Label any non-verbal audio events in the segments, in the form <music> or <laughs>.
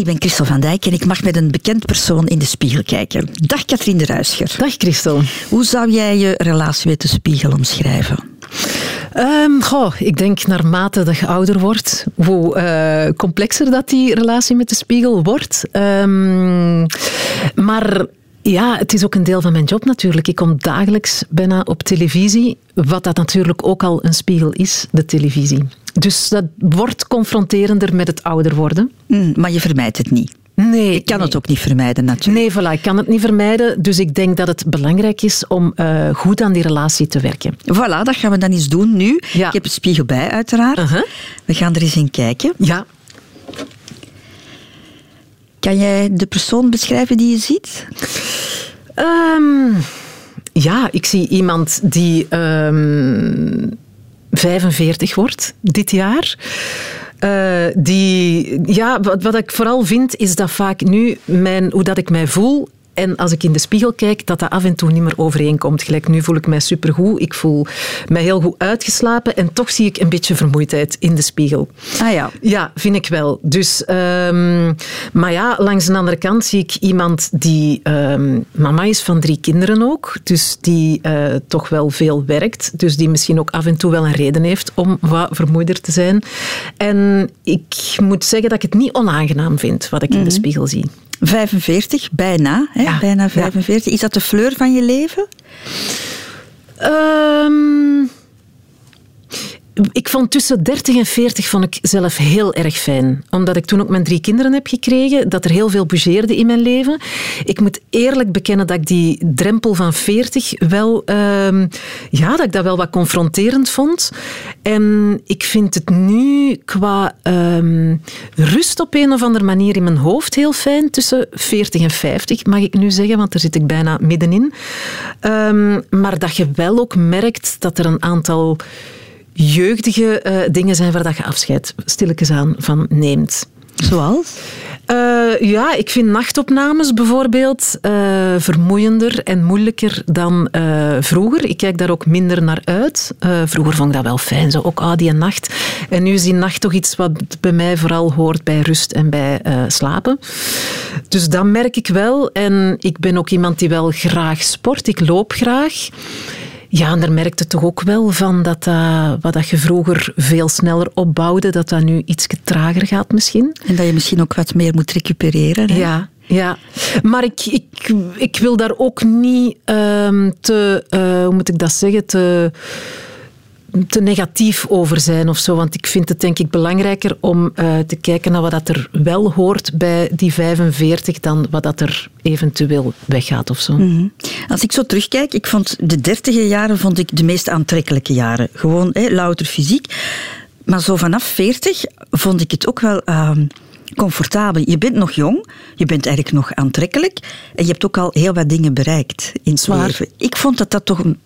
Ik ben Christel van Dijk en ik mag met een bekend persoon in de spiegel kijken. Dag Katrien de Ruischer. Dag Christel. Hoe zou jij je relatie met de spiegel omschrijven? Um, goh, ik denk naarmate dat je ouder wordt, hoe uh, complexer dat die relatie met de spiegel wordt. Um, maar ja, het is ook een deel van mijn job natuurlijk. Ik kom dagelijks bijna op televisie, wat dat natuurlijk ook al een spiegel is, de televisie. Dus dat wordt confronterender met het ouder worden. Mm, maar je vermijdt het niet. Nee. Ik kan het ook niet vermijden natuurlijk. Nee, voilà, ik kan het niet vermijden. Dus ik denk dat het belangrijk is om uh, goed aan die relatie te werken. Voilà, dat gaan we dan eens doen nu. Ja. Ik heb een spiegel bij, uiteraard. Uh -huh. We gaan er eens in kijken. Ja. Kan jij de persoon beschrijven die je ziet? Um, ja, ik zie iemand die um, 45 wordt dit jaar. Uh, die, ja, wat, wat ik vooral vind, is dat vaak nu mijn, hoe dat ik mij voel en als ik in de spiegel kijk, dat dat af en toe niet meer overeenkomt. Gelijk nu voel ik mij supergoed. Ik voel mij heel goed uitgeslapen. En toch zie ik een beetje vermoeidheid in de spiegel. Ah ja. Ja, vind ik wel. Dus, um, maar ja, langs de andere kant zie ik iemand die um, mama is van drie kinderen ook. Dus die uh, toch wel veel werkt. Dus die misschien ook af en toe wel een reden heeft om wat vermoeider te zijn. En ik moet zeggen dat ik het niet onaangenaam vind wat ik mm -hmm. in de spiegel zie. 45, bijna. Hè? Ja, bijna 45. Ja. Is dat de fleur van je leven? Um, ik vond tussen 30 en 40 vond ik zelf heel erg fijn. Omdat ik toen ook mijn drie kinderen heb gekregen, dat er heel veel bougeerde in mijn leven. Ik moet eerlijk bekennen dat ik die drempel van 40 wel, um, ja, dat ik dat wel wat confronterend vond. En ik vind het nu qua um, rust op een of andere manier in mijn hoofd heel fijn. Tussen 40 en 50 mag ik nu zeggen, want daar zit ik bijna middenin. Um, maar dat je wel ook merkt dat er een aantal jeugdige uh, dingen zijn waar dat je afscheid stilletjes aan van neemt. Zoals? Uh, ja, ik vind nachtopnames bijvoorbeeld uh, vermoeiender en moeilijker dan uh, vroeger. Ik kijk daar ook minder naar uit. vroeger vond ik dat wel fijn, zo ook ah, die nacht. En nu is die nacht toch iets wat bij mij vooral hoort bij rust en bij slapen. Dus dat merk ik wel. En ik ben ook iemand die wel graag sport. Ik loop graag. Ja, en daar merkte toch ook wel van dat uh, wat dat je vroeger veel sneller opbouwde, dat dat nu iets trager gaat misschien. En dat je misschien ook wat meer moet recupereren. Hè? Ja, ja. Maar ik, ik, ik wil daar ook niet um, te, uh, hoe moet ik dat zeggen, te te negatief over zijn of zo. Want ik vind het denk ik belangrijker om uh, te kijken naar wat dat er wel hoort bij die 45 dan wat dat er eventueel weggaat of zo. Mm -hmm. Als ik zo terugkijk, ik vond de dertiger jaren vond ik de meest aantrekkelijke jaren. Gewoon louter fysiek. Maar zo vanaf 40 vond ik het ook wel... Uh, comfortabel. Je bent nog jong, je bent eigenlijk nog aantrekkelijk en je hebt ook al heel wat dingen bereikt in het leven. Ik vond dat dat toch een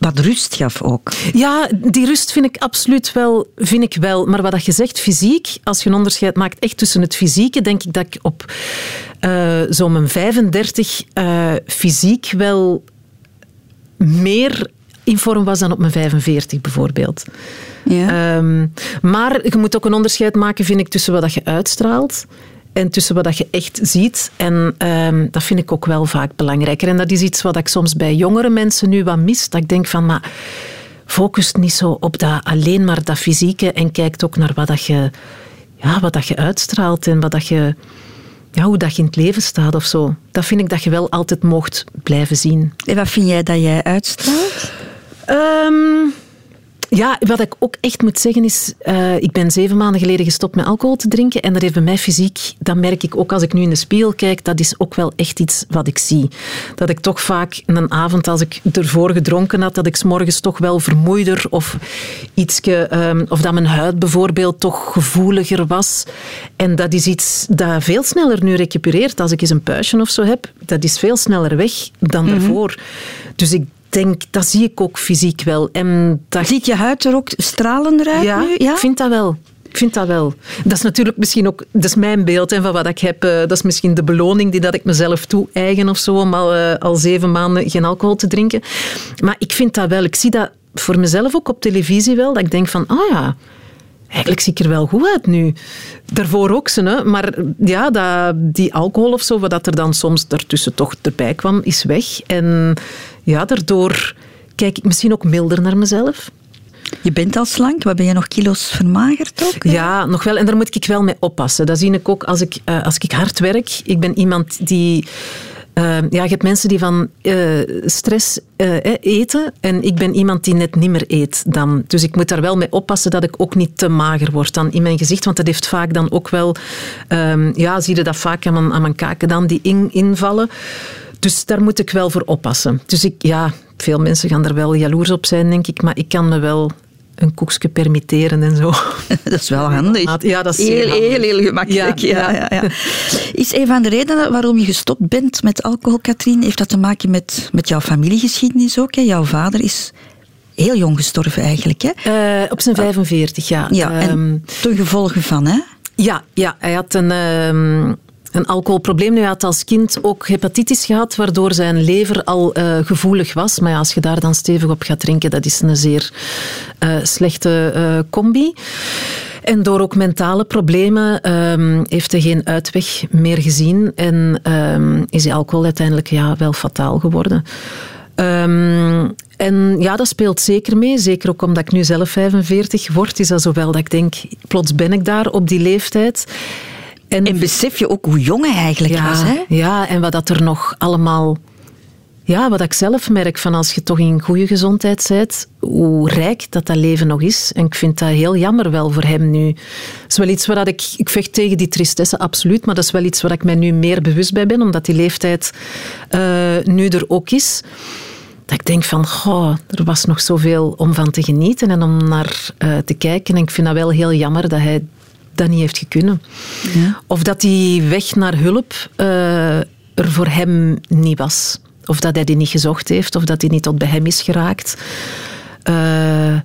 wat rust gaf ook. Ja, die rust vind ik absoluut wel, vind ik wel. Maar wat je zegt, fysiek, als je een onderscheid maakt echt tussen het fysieke, denk ik dat ik op uh, zo'n mijn 35 uh, fysiek wel meer in vorm was dan op mijn 45 bijvoorbeeld. Ja. Um, maar je moet ook een onderscheid maken, vind ik, tussen wat je uitstraalt en tussen wat je echt ziet. En um, dat vind ik ook wel vaak belangrijker. En dat is iets wat ik soms bij jongere mensen nu wat mis. Dat ik denk van, maar focust niet zo op dat, alleen maar dat fysieke en kijkt ook naar wat dat je, ja, wat dat je uitstraalt en wat dat je, ja, hoe dat je in het leven staat of zo. Dat vind ik dat je wel altijd mocht blijven zien. En wat vind jij dat jij uitstraalt? Um, ja, wat ik ook echt moet zeggen is, uh, ik ben zeven maanden geleden gestopt met alcohol te drinken en dat heeft bij mij fysiek, dat merk ik ook als ik nu in de spiegel kijk, dat is ook wel echt iets wat ik zie. Dat ik toch vaak een avond, als ik ervoor gedronken had, dat ik 's morgens toch wel vermoeider of ietske, um, of dat mijn huid bijvoorbeeld toch gevoeliger was. En dat is iets dat veel sneller nu recupereert. Als ik eens een puistje of zo heb, dat is veel sneller weg dan Mhm. daarvoor. Dus ik denk, dat zie ik ook fysiek wel. En dat... Ziet je huid er ook stralender uit ja, nu? Ja, ik vind dat wel. Ik vind dat wel. Dat is natuurlijk misschien ook, dat is mijn beeld en van wat ik heb. Uh, dat is misschien de beloning die dat ik mezelf toe-eigen of zo, om al, uh, al zeven maanden geen alcohol te drinken. Maar ik vind dat wel. Ik zie dat voor mezelf ook op televisie wel, dat ik denk van, ah oh ja, eigenlijk zie ik er wel goed uit nu. Daarvoor ook ze, hè. maar ja, dat, die alcohol of zo, wat er dan soms daartussen toch erbij kwam, is weg. En ja, daardoor kijk ik misschien ook milder naar mezelf. Je bent al slank, maar ben je nog kilo's vermagerd ook? Ja, nog wel. En daar moet ik wel mee oppassen. Dat zie ik ook als ik, uh, als ik hard werk. Ik ben iemand die... Uh, ja, je hebt mensen die van uh, stress eten en ik ben iemand die net niet meer eet dan. Dus ik moet daar wel mee oppassen dat ik ook niet te mager word dan in mijn gezicht, want dat heeft vaak dan ook wel... Um, ja, zie je dat vaak aan mijn, aan mijn kaken dan, die in, invallen. Dus daar moet ik wel voor oppassen. Dus ik, ja, veel mensen gaan er wel jaloers op zijn, denk ik. Maar ik kan me wel een koekje permitteren en zo. <laughs> Dat is wel handig. Ja, dat is heel, heel, heel gemakkelijk. Ja, ja. Ja, Is een van de redenen waarom je gestopt bent met alcohol, Katrien, heeft dat te maken met, met jouw familiegeschiedenis ook? Hè? Jouw vader is heel jong gestorven eigenlijk. Hè? Uh, op zijn 45, ja. Ja, en um, ten gevolge van, hè? Ja, ja hij had een... Um, een alcoholprobleem. Nu, had als kind ook hepatitis gehad, waardoor zijn lever al uh, gevoelig was. Maar als je daar dan stevig op gaat drinken, dat is een zeer uh, slechte uh, combi. En door ook mentale problemen um, heeft hij geen uitweg meer gezien en um, is die alcohol uiteindelijk ja, wel fataal geworden. Um, en ja, dat speelt zeker mee. Zeker ook omdat ik nu zelf 45 word, is dat zowel dat ik denk, plots ben ik daar op die leeftijd. En, en, besef je ook hoe jong hij eigenlijk ja, was. Hè? Ja, en wat dat er nog allemaal... Ja, wat ik zelf merk, van als je toch in goede gezondheid bent, hoe rijk dat dat leven nog is. En ik vind dat heel jammer wel voor hem nu. Dat is wel iets waar ik... Ik vecht tegen die tristesse, absoluut. Maar dat is wel iets waar ik mij nu meer bewust bij ben, omdat die leeftijd uh, nu er ook is dat ik denk van, goh, er was nog zoveel om van te genieten en om naar uh, te kijken. En ik vind dat wel heel jammer dat hij dat niet heeft gekunnen. Ja. Of dat die weg naar hulp uh, er voor hem niet was. Of dat hij die niet gezocht heeft, of dat hij niet tot bij hem is geraakt. Uh,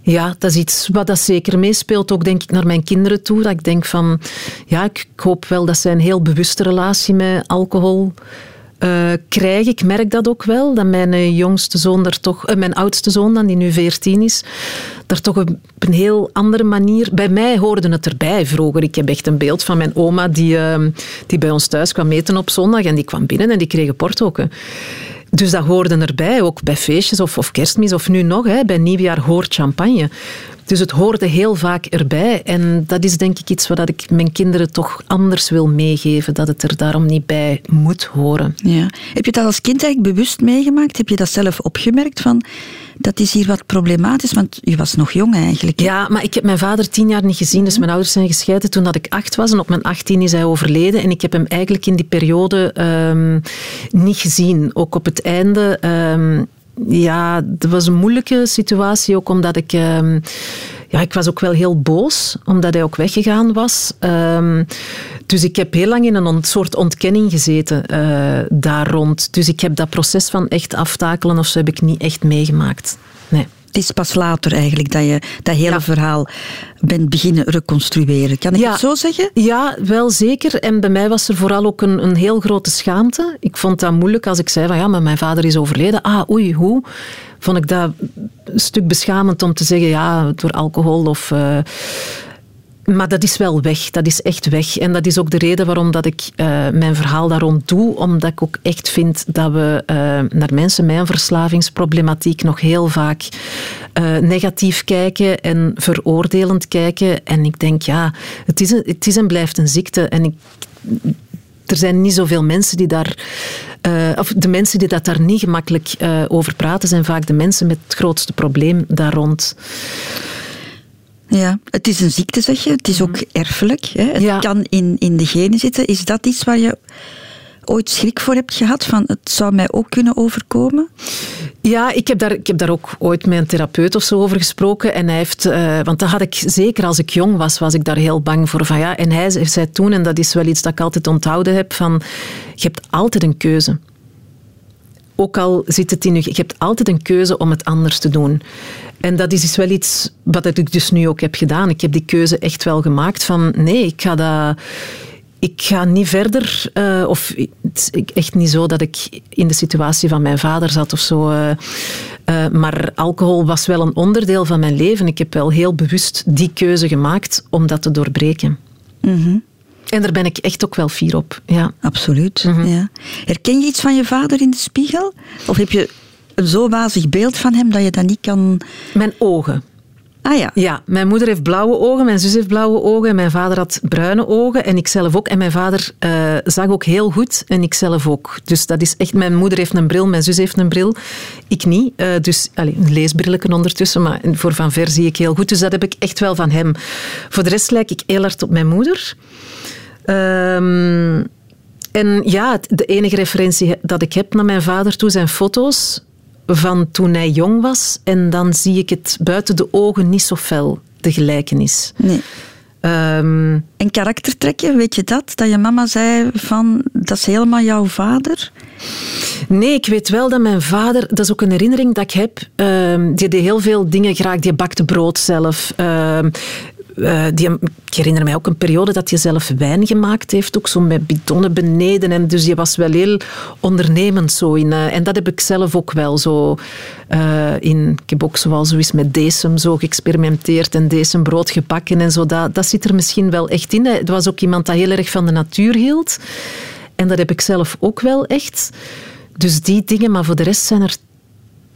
ja, dat is iets wat dat zeker meespeelt, ook denk ik naar mijn kinderen toe. Dat ik denk van, ja, ik hoop wel dat zij een heel bewuste relatie met alcohol uh, krijg. Ik merk dat ook wel, dat mijn jongste zoon daar toch, uh, mijn oudste zoon dan, die nu 14 is, daar toch op een heel andere manier. Bij mij hoorde het erbij vroeger. Ik heb echt een beeld van mijn oma die, uh, die bij ons thuis kwam eten op zondag en die kwam binnen en die kreeg portoken. Dus dat hoorde erbij, ook bij feestjes of, of kerstmis of nu nog, hè, bij nieuwjaar hoort champagne. Dus het hoorde heel vaak erbij. En dat is denk ik iets wat ik mijn kinderen toch anders wil meegeven. Dat het er daarom niet bij moet horen. Ja. Heb je dat als kind eigenlijk bewust meegemaakt? Heb je dat zelf opgemerkt? Van, dat is hier wat problematisch, want je was nog jong eigenlijk. Ja, maar ik heb mijn vader tien jaar niet gezien. Dus mijn ouders zijn gescheiden toen dat ik acht was. En op mijn achttien is hij overleden. En ik heb hem eigenlijk in die periode um, niet gezien. Ook op het einde... Um, ja, dat was een moeilijke situatie, ook omdat ik... Um, ja, ik was ook wel heel boos, omdat hij ook weggegaan was. Um, dus ik heb heel lang in een soort ontkenning gezeten uh, daar rond. Dus ik heb dat proces van echt aftakelen of zo heb ik niet echt meegemaakt. Nee. Het is pas later eigenlijk dat je dat hele ja. verhaal bent beginnen reconstrueren. Kan ik ja. het zo zeggen? Ja, wel zeker. En bij mij was er vooral ook een, een heel grote schaamte. Ik vond dat moeilijk als ik zei van ja, maar mijn vader is overleden. Ah, oei, hoe? Vond ik dat een stuk beschamend om te zeggen ja, door alcohol of... Uh, maar dat is wel weg. Dat is echt weg. En dat is ook de reden waarom dat ik uh, mijn verhaal daar rond doe. Omdat ik ook echt vind dat we uh, naar mensen met een verslavingsproblematiek nog heel vaak negatief kijken en veroordelend kijken. En ik denk, ja, het is, het is en blijft een ziekte. En ik, er zijn niet zoveel mensen die daar. Uh, of de mensen die dat daar niet gemakkelijk uh, over praten, zijn vaak de mensen met het grootste probleem daar rond. Ja, het is een ziekte, zeg je. Het is ook erfelijk. Hè? Het ja. kan in, in de genen zitten. Is dat iets waar je ooit schrik voor hebt gehad? Van het zou mij ook kunnen overkomen? Ja, ik heb, daar, ik heb daar ook ooit met een therapeut of zo over gesproken. En hij heeft, uh, want dat had ik zeker als ik jong was, was ik daar heel bang voor. Van, ja, en hij zei toen, en dat is wel iets dat ik altijd onthouden heb, van je hebt altijd een keuze. Ook al zit het in je, je hebt altijd een keuze om het anders te doen. En dat is dus wel iets wat ik dus nu ook heb gedaan. Ik heb die keuze echt wel gemaakt van nee, ik ga dat ik ga niet verder, uh, of het is echt niet zo dat ik in de situatie van mijn vader zat of zo. Uh, uh, maar alcohol was wel een onderdeel van mijn leven. Ik heb wel heel bewust die keuze gemaakt om dat te doorbreken. Mm En daar ben ik echt ook wel fier op. Ja. Absoluut. Mm -hmm. ja. Herken je iets van je vader in de spiegel? Of heb je een zo wazig beeld van hem dat je dat niet kan. Mijn ogen. Ah ja. Ja, mijn moeder heeft blauwe ogen, mijn zus heeft blauwe ogen, mijn vader had bruine ogen en ik zelf ook. En mijn vader uh, zag ook heel goed en ik zelf ook. Dus dat is echt, mijn moeder heeft een bril, mijn zus heeft een bril, ik niet. Uh, dus allez, een leesbrilletje ondertussen, maar voor van ver zie ik heel goed. Dus dat heb ik echt wel van hem. Voor de rest lijk ik heel hard op mijn moeder. Um, en ja, de enige referentie dat ik heb naar mijn vader toe zijn foto's van toen hij jong was. En dan zie ik het buiten de ogen niet zo fel, de gelijkenis. Nee. Um, en karaktertrekken, weet je dat? Dat je mama zei van, dat is helemaal jouw vader? Nee, ik weet wel dat mijn vader, dat is ook een herinnering dat ik heb, um, die deed heel veel dingen graag. Die bakte brood zelf. Um, uh, die, ik herinner mij ook een periode dat hij zelf wijn gemaakt heeft, ook zo met bidonnen beneden. En dus je was wel heel ondernemend zo. In, uh, en dat heb ik zelf ook wel zo uh, in. Ik heb ook zoal zoiets met decem zo geëxperimenteerd en decembrood gebakken en zo. Dat, dat zit er misschien wel echt in. Het was ook iemand dat heel erg van de natuur hield. En dat heb ik zelf ook wel echt. Dus die dingen, maar voor de rest zijn er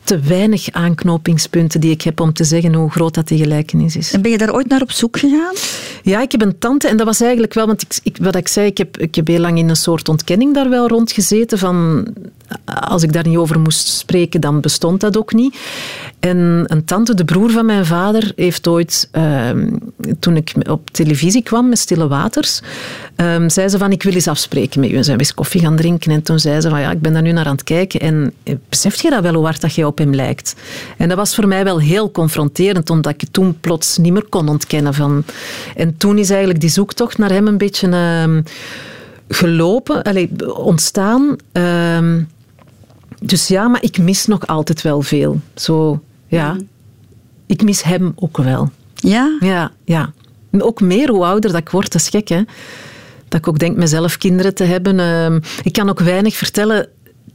te weinig aanknopingspunten die ik heb om te zeggen hoe groot dat die gelijkenis is. En ben je daar ooit naar op zoek gegaan? Ja, ik heb een tante en dat was eigenlijk wel, want ik, ik, wat ik zei, ik heb, ik heb heel lang in een soort ontkenning daar wel rond gezeten van als ik daar niet over moest spreken, dan bestond dat ook niet. En een tante, de broer van mijn vader, heeft ooit, uh, toen ik op televisie kwam met Stille Waters, uh, zei ze van, ik wil eens afspreken met u. En zijn we eens koffie gaan drinken. En toen zei ze van, ja, ik ben daar nu naar aan het kijken. En eh, beseft je dat wel, hoe hard dat je op hem lijkt? En dat was voor mij wel heel confronterend, omdat ik toen plots niet meer kon ontkennen. Van. En toen is eigenlijk die zoektocht naar hem een beetje uh, gelopen, allez, ontstaan. Ehm, dus ja, maar ik mis nog altijd wel veel. Zo, ja. Mm. Ik mis hem ook wel. Ja? Ja, ja. Ook meer hoe ouder dat ik word, dat is gek, hè. Dat ik ook denk mezelf kinderen te hebben. Uh, ik kan ook weinig vertellen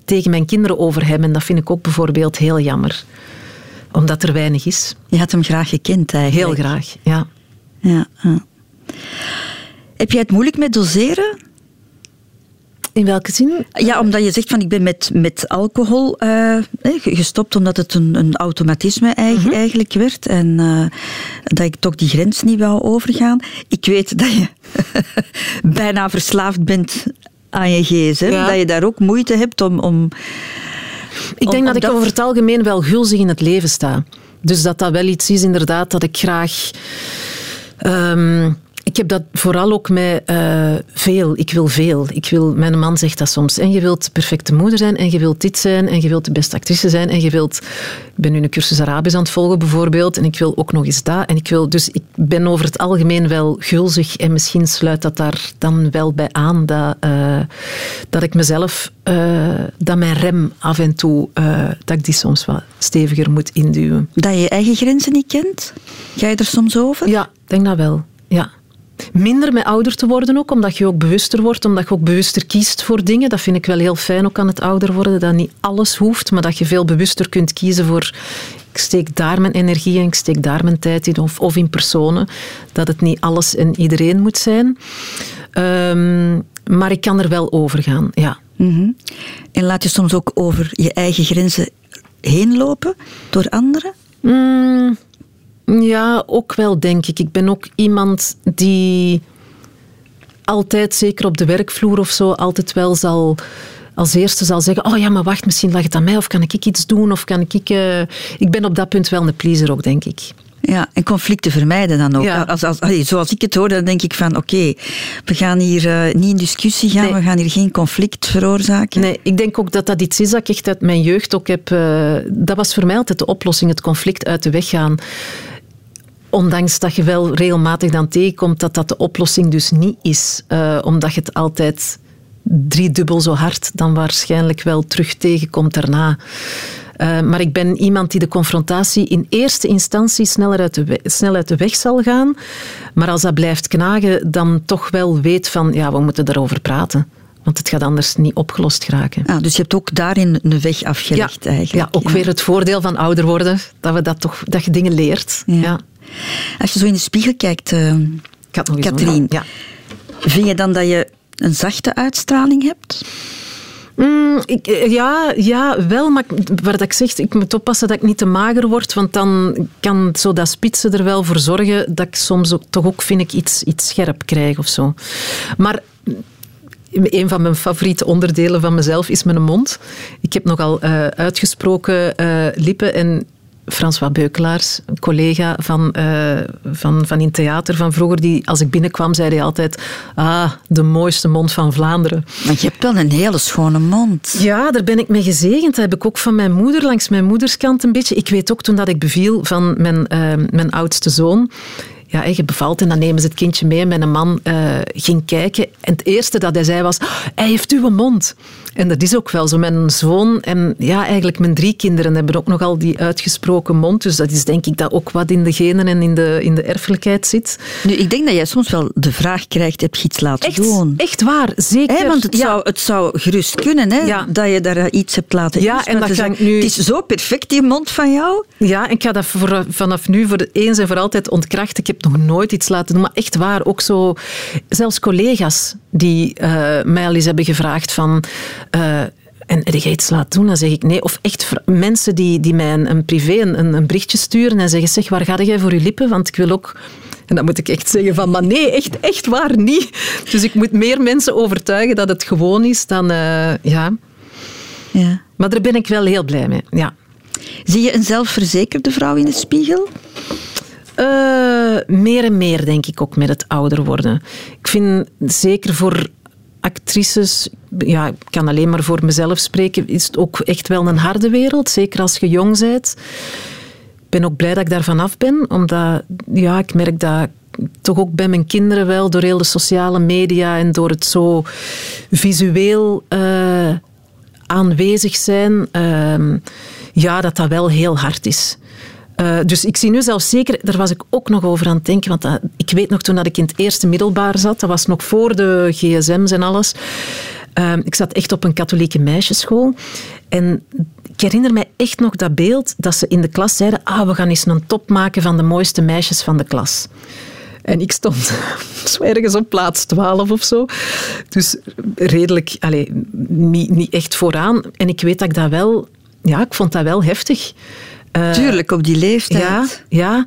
tegen mijn kinderen over hem. En dat vind ik ook bijvoorbeeld heel jammer. Omdat er weinig is. Je had hem graag gekend eigenlijk. Heel graag, ja. Ja. ja. Heb jij het moeilijk met doseren? In welke zin? Ja, omdat je zegt van ik ben met, met alcohol uh, gestopt omdat het een, een automatisme -hmm. eigenlijk werd en uh, dat ik toch die grens niet wou overgaan. Ik weet dat je <laughs> bijna verslaafd bent aan je gsm, ja. dat je daar ook moeite hebt om... om ik denk om, dat ik dat... over het algemeen wel gulzig in het leven sta. Dus dat dat wel iets is inderdaad dat ik graag... Um, ik heb dat vooral ook met uh, veel. Ik wil veel. Ik wil, mijn man zegt dat soms. En je wilt de perfecte moeder zijn, en je wilt dit zijn, en je wilt de beste actrice zijn, en je wilt... Ik ben nu een cursus Arabisch aan het volgen, bijvoorbeeld, en ik wil ook nog eens dat. En ik wil, dus ik ben over het algemeen wel gulzig, en misschien sluit dat daar dan wel bij aan, dat, uh, dat ik mezelf... Uh, dat mijn rem af en toe, dat ik die soms wat steviger moet induwen. Dat je je eigen grenzen niet kent? Ga je er soms over? Ja, ik denk dat wel. Ja minder met ouder te worden ook, omdat je ook bewuster wordt, omdat je ook bewuster kiest voor dingen. Dat vind ik wel heel fijn ook aan het ouder worden, dat niet alles hoeft, maar dat je veel bewuster kunt kiezen voor ik steek daar mijn energie in, ik steek daar mijn tijd in, of, of in personen. Dat het niet alles en iedereen moet zijn. Um, maar ik kan er wel over gaan, ja. Mm -hmm. En laat je soms ook over je eigen grenzen heen lopen door anderen? Mm, ja, ook wel, denk ik. Ik ben ook iemand die altijd, zeker op de werkvloer of zo, altijd wel zal als eerste zal zeggen, oh ja, maar wacht, misschien lag het aan mij, of kan ik iets doen, of kan ik... Uh... Ik ben op dat punt wel een pleaser ook, denk ik. Ja, en conflicten vermijden dan ook. Ja. Als, als, zoals ik het hoor, dan denk ik van oké, okay, we gaan hier uh, niet in discussie gaan, nee. we gaan hier geen conflict veroorzaken. Nee, ik denk ook dat dat iets is dat ik echt uit mijn jeugd ook heb... Uh, dat was voor mij altijd de oplossing, het conflict uit de weg gaan ondanks dat je wel regelmatig dan tegenkomt dat dat de oplossing dus niet is. Uh, omdat je het altijd driedubbel zo hard dan waarschijnlijk wel terug tegenkomt daarna. Uh, maar ik ben iemand die de confrontatie in eerste instantie sneller uit de, we snel uit de weg zal gaan. Maar als dat blijft knagen, dan toch wel weet van, ja, we moeten daarover praten. Want het gaat anders niet opgelost geraken. Ah, dus je hebt ook daarin een weg afgelegd ja, eigenlijk. Ja, ook weer het voordeel van ouder worden. Dat, we dat, toch, dat je dingen leert. Ja. Als je zo in de spiegel kijkt, uh, Katrien. Ja. Vind je dan dat je een zachte uitstraling hebt? Mm, ik, eh, ja, ja, wel, maar waar ik zeg, ik moet oppassen dat ik niet te mager word, want dan kan zo dat spitsen er wel voor zorgen dat ik soms ook, toch ook, vind ik, iets, iets scherp krijg of zo. Maar een van mijn favoriete onderdelen van mezelf is mijn mond. Ik heb nogal uh, uitgesproken uh, lippen en François Beukelaars, een collega van, uh, van, van in theater van vroeger, die als ik binnenkwam zei hij altijd ah, de mooiste mond van Vlaanderen. Maar je hebt wel een hele schone mond. Ja, daar ben ik mee gezegend. Dat heb ik ook van mijn moeder, langs mijn moederskant een beetje. Ik weet ook toen dat ik beviel van mijn, uh, mijn oudste zoon ja, je bevalt en dan nemen ze het kindje mee. En mijn man uh, ging kijken. En het eerste dat hij zei was, hij heeft uw mond. En dat is ook wel zo. Mijn zoon en ja, eigenlijk mijn drie kinderen hebben ook nogal die uitgesproken mond. Dus dat is denk ik dat ook wat in de genen en in de, in de erfelijkheid zit. Nu, ik denk dat jij soms wel de vraag krijgt, heb je iets laten echt, doen? Echt waar, zeker. want het, zou, het zou gerust kunnen, hè, ja. dat je daar iets hebt laten Ja, en dat nu... Het is zo perfect, die mond van jou. Ja, en ik ga dat voor, vanaf nu voor eens en voor altijd ontkrachten. Ik heb nog nooit iets laten doen, maar echt waar. Ook zo, zelfs collega's die uh, mij al eens hebben gevraagd van... Uh, en heb je iets laten doen? Dan zeg ik nee. Of echt mensen die, die mij een, een privé een, een, berichtje sturen en zeggen, zeg, waar ga jij voor je lippen? Want ik wil ook... En dan moet ik echt zeggen van, maar nee, echt, echt waar niet. Dus ik moet meer mensen overtuigen dat het gewoon is dan... Uh, ja. ja. Maar daar ben ik wel heel blij mee, ja. Zie je een zelfverzekerde vrouw in de spiegel? Uh, meer en meer, denk ik, ook met het ouder worden. Ik vind zeker voor actrices, ja, ik kan alleen maar voor mezelf spreken, is het ook echt wel een harde wereld. Zeker als je jong bent. Ik ben ook blij dat ik daar vanaf ben, omdat ja, ik merk dat toch ook bij mijn kinderen wel, door heel de sociale media en door het zo visueel uh, aanwezig zijn, uh, ja, dat dat wel heel hard is. Uh, dus ik zie nu zelfs zeker, daar was ik ook nog over aan het denken, want dat, ik weet nog toen dat ik in het eerste middelbaar zat, dat was nog voor de gsm's en alles. Uh, ik zat echt op een katholieke meisjesschool. En ik herinner mij echt nog dat beeld dat ze in de klas zeiden, ah, we gaan eens een top maken van de mooiste meisjes van de klas. En ik stond <laughs> zo ergens op plaats 12 of zo. Dus redelijk, allez, niet, niet echt vooraan. En ik weet dat ik dat wel, ja, ik vond dat wel heftig. Uh, Tuurlijk, op die leeftijd. Ja, ja.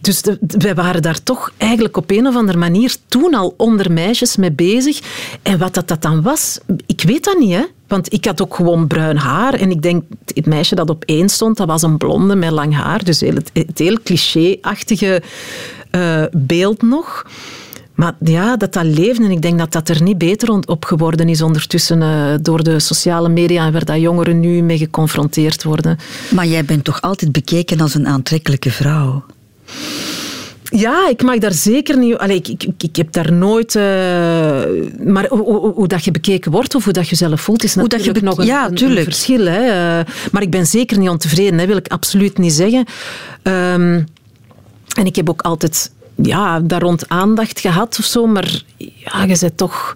Dus de, wij waren daar toch eigenlijk op een of andere manier toen al onder meisjes mee bezig. En wat dat, dat dan was, ik weet dat niet, hè. Want ik had ook gewoon bruin haar. En ik denk, het meisje dat op één stond, dat was een blonde met lang haar. Dus het, het heel cliché-achtige uh, beeld nog. Maar ja, dat dat leefde. En ik denk dat dat er niet beter op geworden is ondertussen uh, door de sociale media en waar dat jongeren nu mee geconfronteerd worden. Maar jij bent toch altijd bekeken als een aantrekkelijke vrouw? Ja, ik mag daar zeker niet... Allee, ik, ik, ik heb daar nooit... Uh, maar hoe, hoe, hoe, dat je bekeken wordt of hoe dat je zelf voelt, is natuurlijk hoe dat je nog een, ja, een, een verschil. Hè. Uh, maar ik ben zeker niet ontevreden, hè, wil ik absoluut niet zeggen. Um, en ik heb ook altijd ja, daar rond aandacht gehad of zo, maar ja, je bent toch...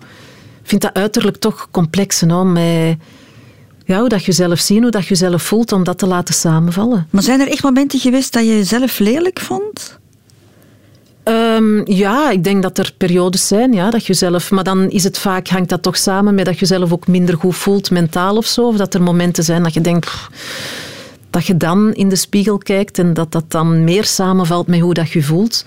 Ik vind dat uiterlijk toch complex, met ja, hoe dat je zelf ziet, hoe dat je zelf voelt, om dat te laten samenvallen. Maar zijn er echt momenten geweest dat je jezelf lelijk vond? Um, ja, ik denk dat er periodes zijn, ja, dat je zelf... Maar dan is het vaak, hangt dat toch samen met dat je zelf ook minder goed voelt, mentaal of zo. Of dat er momenten zijn dat je denkt... Pff, dat je dan in de spiegel kijkt en dat dat dan meer samenvalt met hoe dat je voelt.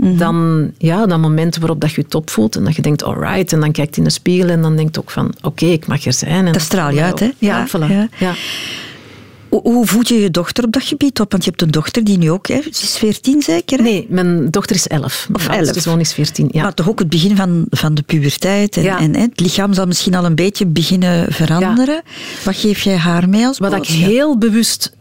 -hmm. Dan, ja, dan momenten waarop dat je je top voelt en dat je denkt, alright, en dan kijkt in de spiegel en dan denkt ook van, oké, okay, ik mag er zijn. En dat straal je uit, hè? Ja, ja, voilà. ja. ja. Hoe, voed je je dochter op dat gebied op? Want je hebt een dochter die nu ook, hè, ze is 14 zeker? Hè? Nee, mijn dochter is 11. Of 11. De zoon is 14, ja. Maar toch ook het begin van, van de puberteit. En, ja. en hè, het lichaam zal misschien al een beetje beginnen veranderen. Ja. Wat geef jij haar mee als Wat ik heel bewust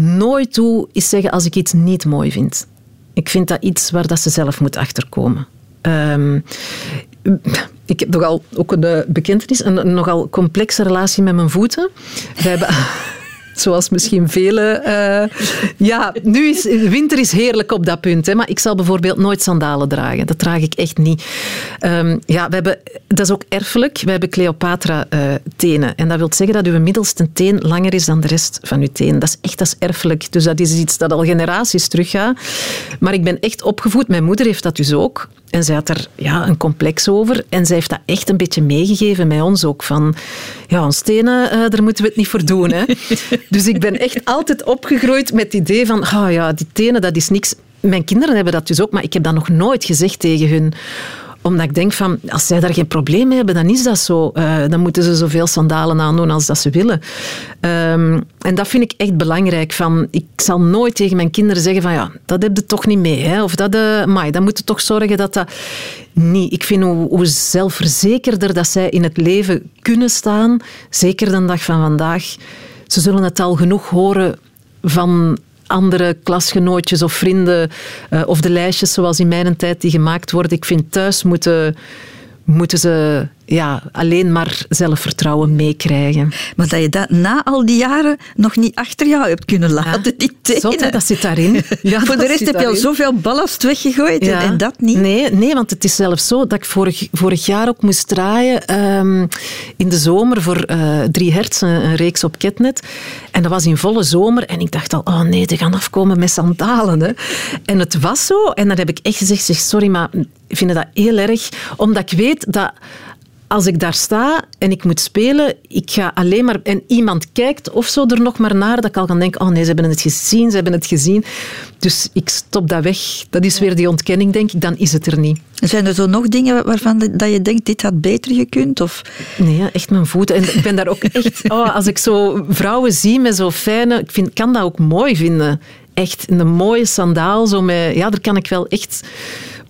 nooit doe, is zeggen als ik iets niet mooi vind. Ik vind dat iets waar dat ze zelf moet achterkomen. Um, ik heb nogal ook een bekentenis, een, een nogal complexe relatie met mijn voeten. We hebben... <laughs> Zoals misschien velen. Uh, ja, nu is winter is heerlijk op dat punt. Hè, maar ik zal bijvoorbeeld nooit sandalen dragen. Dat draag ik echt niet. Um, ja, we hebben, dat is ook erfelijk. We hebben Cleopatra-tenen. Uh, en dat wil zeggen dat uw middelste teen langer is dan de rest van uw teen. Dat is echt dat is erfelijk. Dus dat is iets dat al generaties teruggaat. Maar ik ben echt opgevoed. Mijn moeder heeft dat dus ook. En zij had er ja, een complex over. En zij heeft dat echt een beetje meegegeven met ons ook. Van, ja, ons stenen, uh, daar moeten we het niet voor doen. Hè. <laughs> dus ik ben echt altijd opgegroeid met het idee van, oh ja, die tenen, dat is niks. Mijn kinderen hebben dat dus ook, maar ik heb dat nog nooit gezegd tegen hun omdat ik denk van, als zij daar geen probleem mee hebben, dan is dat zo. Uh, dan moeten ze zoveel sandalen aandoen als dat ze willen. Um, en dat vind ik echt belangrijk. Van, ik zal nooit tegen mijn kinderen zeggen van, ja, dat heb je toch niet mee. Hè? Of dat, uh, maar dan moet je toch zorgen dat dat... niet. ik vind hoe, hoe zelfverzekerder dat zij in het leven kunnen staan, zeker de dag van vandaag, ze zullen het al genoeg horen van andere klasgenootjes of vrienden uh, of de lijstjes zoals in mijn tijd die gemaakt worden. Ik vind thuis moeten, moeten ze ja, alleen maar zelfvertrouwen meekrijgen. Maar dat je dat na al die jaren nog niet achter jou hebt kunnen laten, die tenen. dat zit daarin. <laughs> Ja, Voor de rest heb je al zoveel ballast weggegooid en, dat niet. Nee, nee, want het is zelfs zo dat ik vorig, vorig jaar ook moest draaien um, in de zomer voor uh, Drie Hertz, een, reeks op Ketnet. En dat was in volle zomer en ik dacht al, oh nee, die gaan afkomen met sandalen. Hè. En het was zo en dan heb ik echt gezegd, zeg, sorry, maar ik vind dat heel erg, omdat ik weet dat als ik daar sta en ik moet spelen, ik ga alleen maar... En iemand kijkt of zo er nog maar naar, dat ik al kan denken, oh nee, ze hebben het gezien, ze hebben het gezien. Dus ik stop dat weg. Dat is weer die ontkenning, denk ik. Dan is het er niet. Zijn er zo nog dingen waarvan dat je denkt, dit had beter gekund? Of? Nee, echt mijn voeten. En ik ben daar ook <laughs> echt... Oh, als ik zo vrouwen zie met zo fijne... Ik vind, kan dat ook mooi vinden. Echt een mooie sandaal. Zo met, ja, daar kan ik wel echt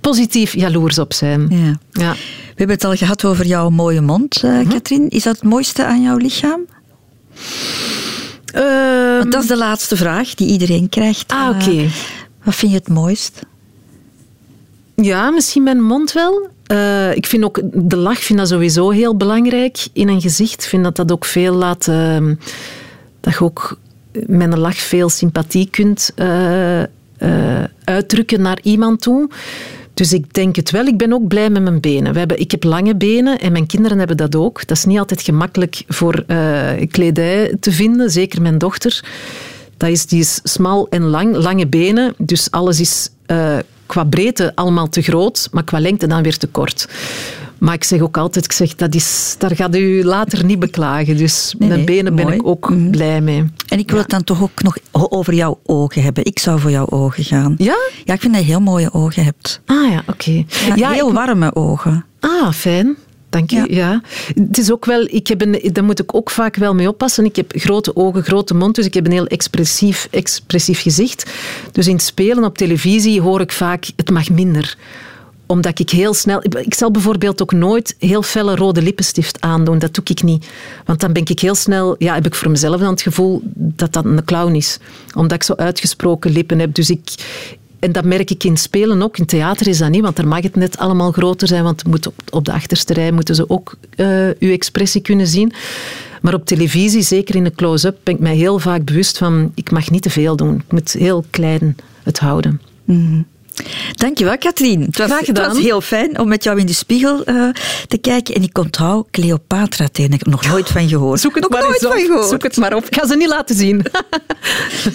positief jaloers op zijn. Ja. ja. We hebben het al gehad over jouw mooie mond, uh, Katrien. Is dat het mooiste aan jouw lichaam? Um, dat is de laatste vraag die iedereen krijgt. Ah, oké. Uh, wat vind je het mooist? Ja, misschien mijn mond wel. Uh, ik vind ook de lach vind dat sowieso heel belangrijk in een gezicht. Ik vind dat dat ook veel laat... Ehm, dat je ook met een lach veel sympathie kunt uitdrukken naar iemand toe. Dus ik denk het wel. Ik ben ook blij met mijn benen. We hebben, ik heb lange benen en mijn kinderen hebben dat ook. Dat is niet altijd gemakkelijk voor uh, kledij te vinden, zeker mijn dochter. Dat is, die is smal en lang, lange benen. Dus alles is uh, qua breedte allemaal te groot, maar qua lengte dan weer te kort. Maar ik zeg ook altijd, ik zeg, dat is, daar gaat u later niet beklagen. Dus nee, mijn benen ben ik ook mhm. blij mee. En ik wil het dan toch ook nog over jouw ogen hebben. Ik zou voor jouw ogen gaan. Ja? Ja, ik vind dat je heel mooie ogen hebt. Ah ja, oké. Ja, heel warme ogen. Ah, fijn. Dank je. Ja. Het is ook wel, ik heb een, daar moet ik ook vaak wel mee oppassen. Ik heb grote ogen, grote mond, dus ik heb een heel expressief, expressief gezicht. Dus in het spelen op televisie hoor ik vaak, het mag minder omdat ik heel snel... Ik zal bijvoorbeeld ook nooit heel felle rode lippenstift aandoen. Dat doe ik niet. Want dan ben ik heel snel... Ja, heb ik voor mezelf dan het gevoel dat dat een clown is. Omdat ik zo uitgesproken lippen heb. Dus ik... En dat merk ik in spelen ook. In theater is dat niet, want daar mag het net allemaal groter zijn. Want moet op, op de achterste rij moeten ze ook uh, uw expressie kunnen zien. Maar op televisie, zeker in de close-up, ben ik mij heel vaak bewust van... Ik mag niet te veel doen. Ik moet heel klein het houden. Mm Dankjewel, Katrien. Het was, het was heel fijn om met jou in de spiegel uh, te kijken. En ik onthoud Cleopatra tegen. Ik heb nog nooit van gehoord. Zoek het nog maar nooit van gehoord. Zoek het maar op. Ik ga ze niet laten zien. <laughs>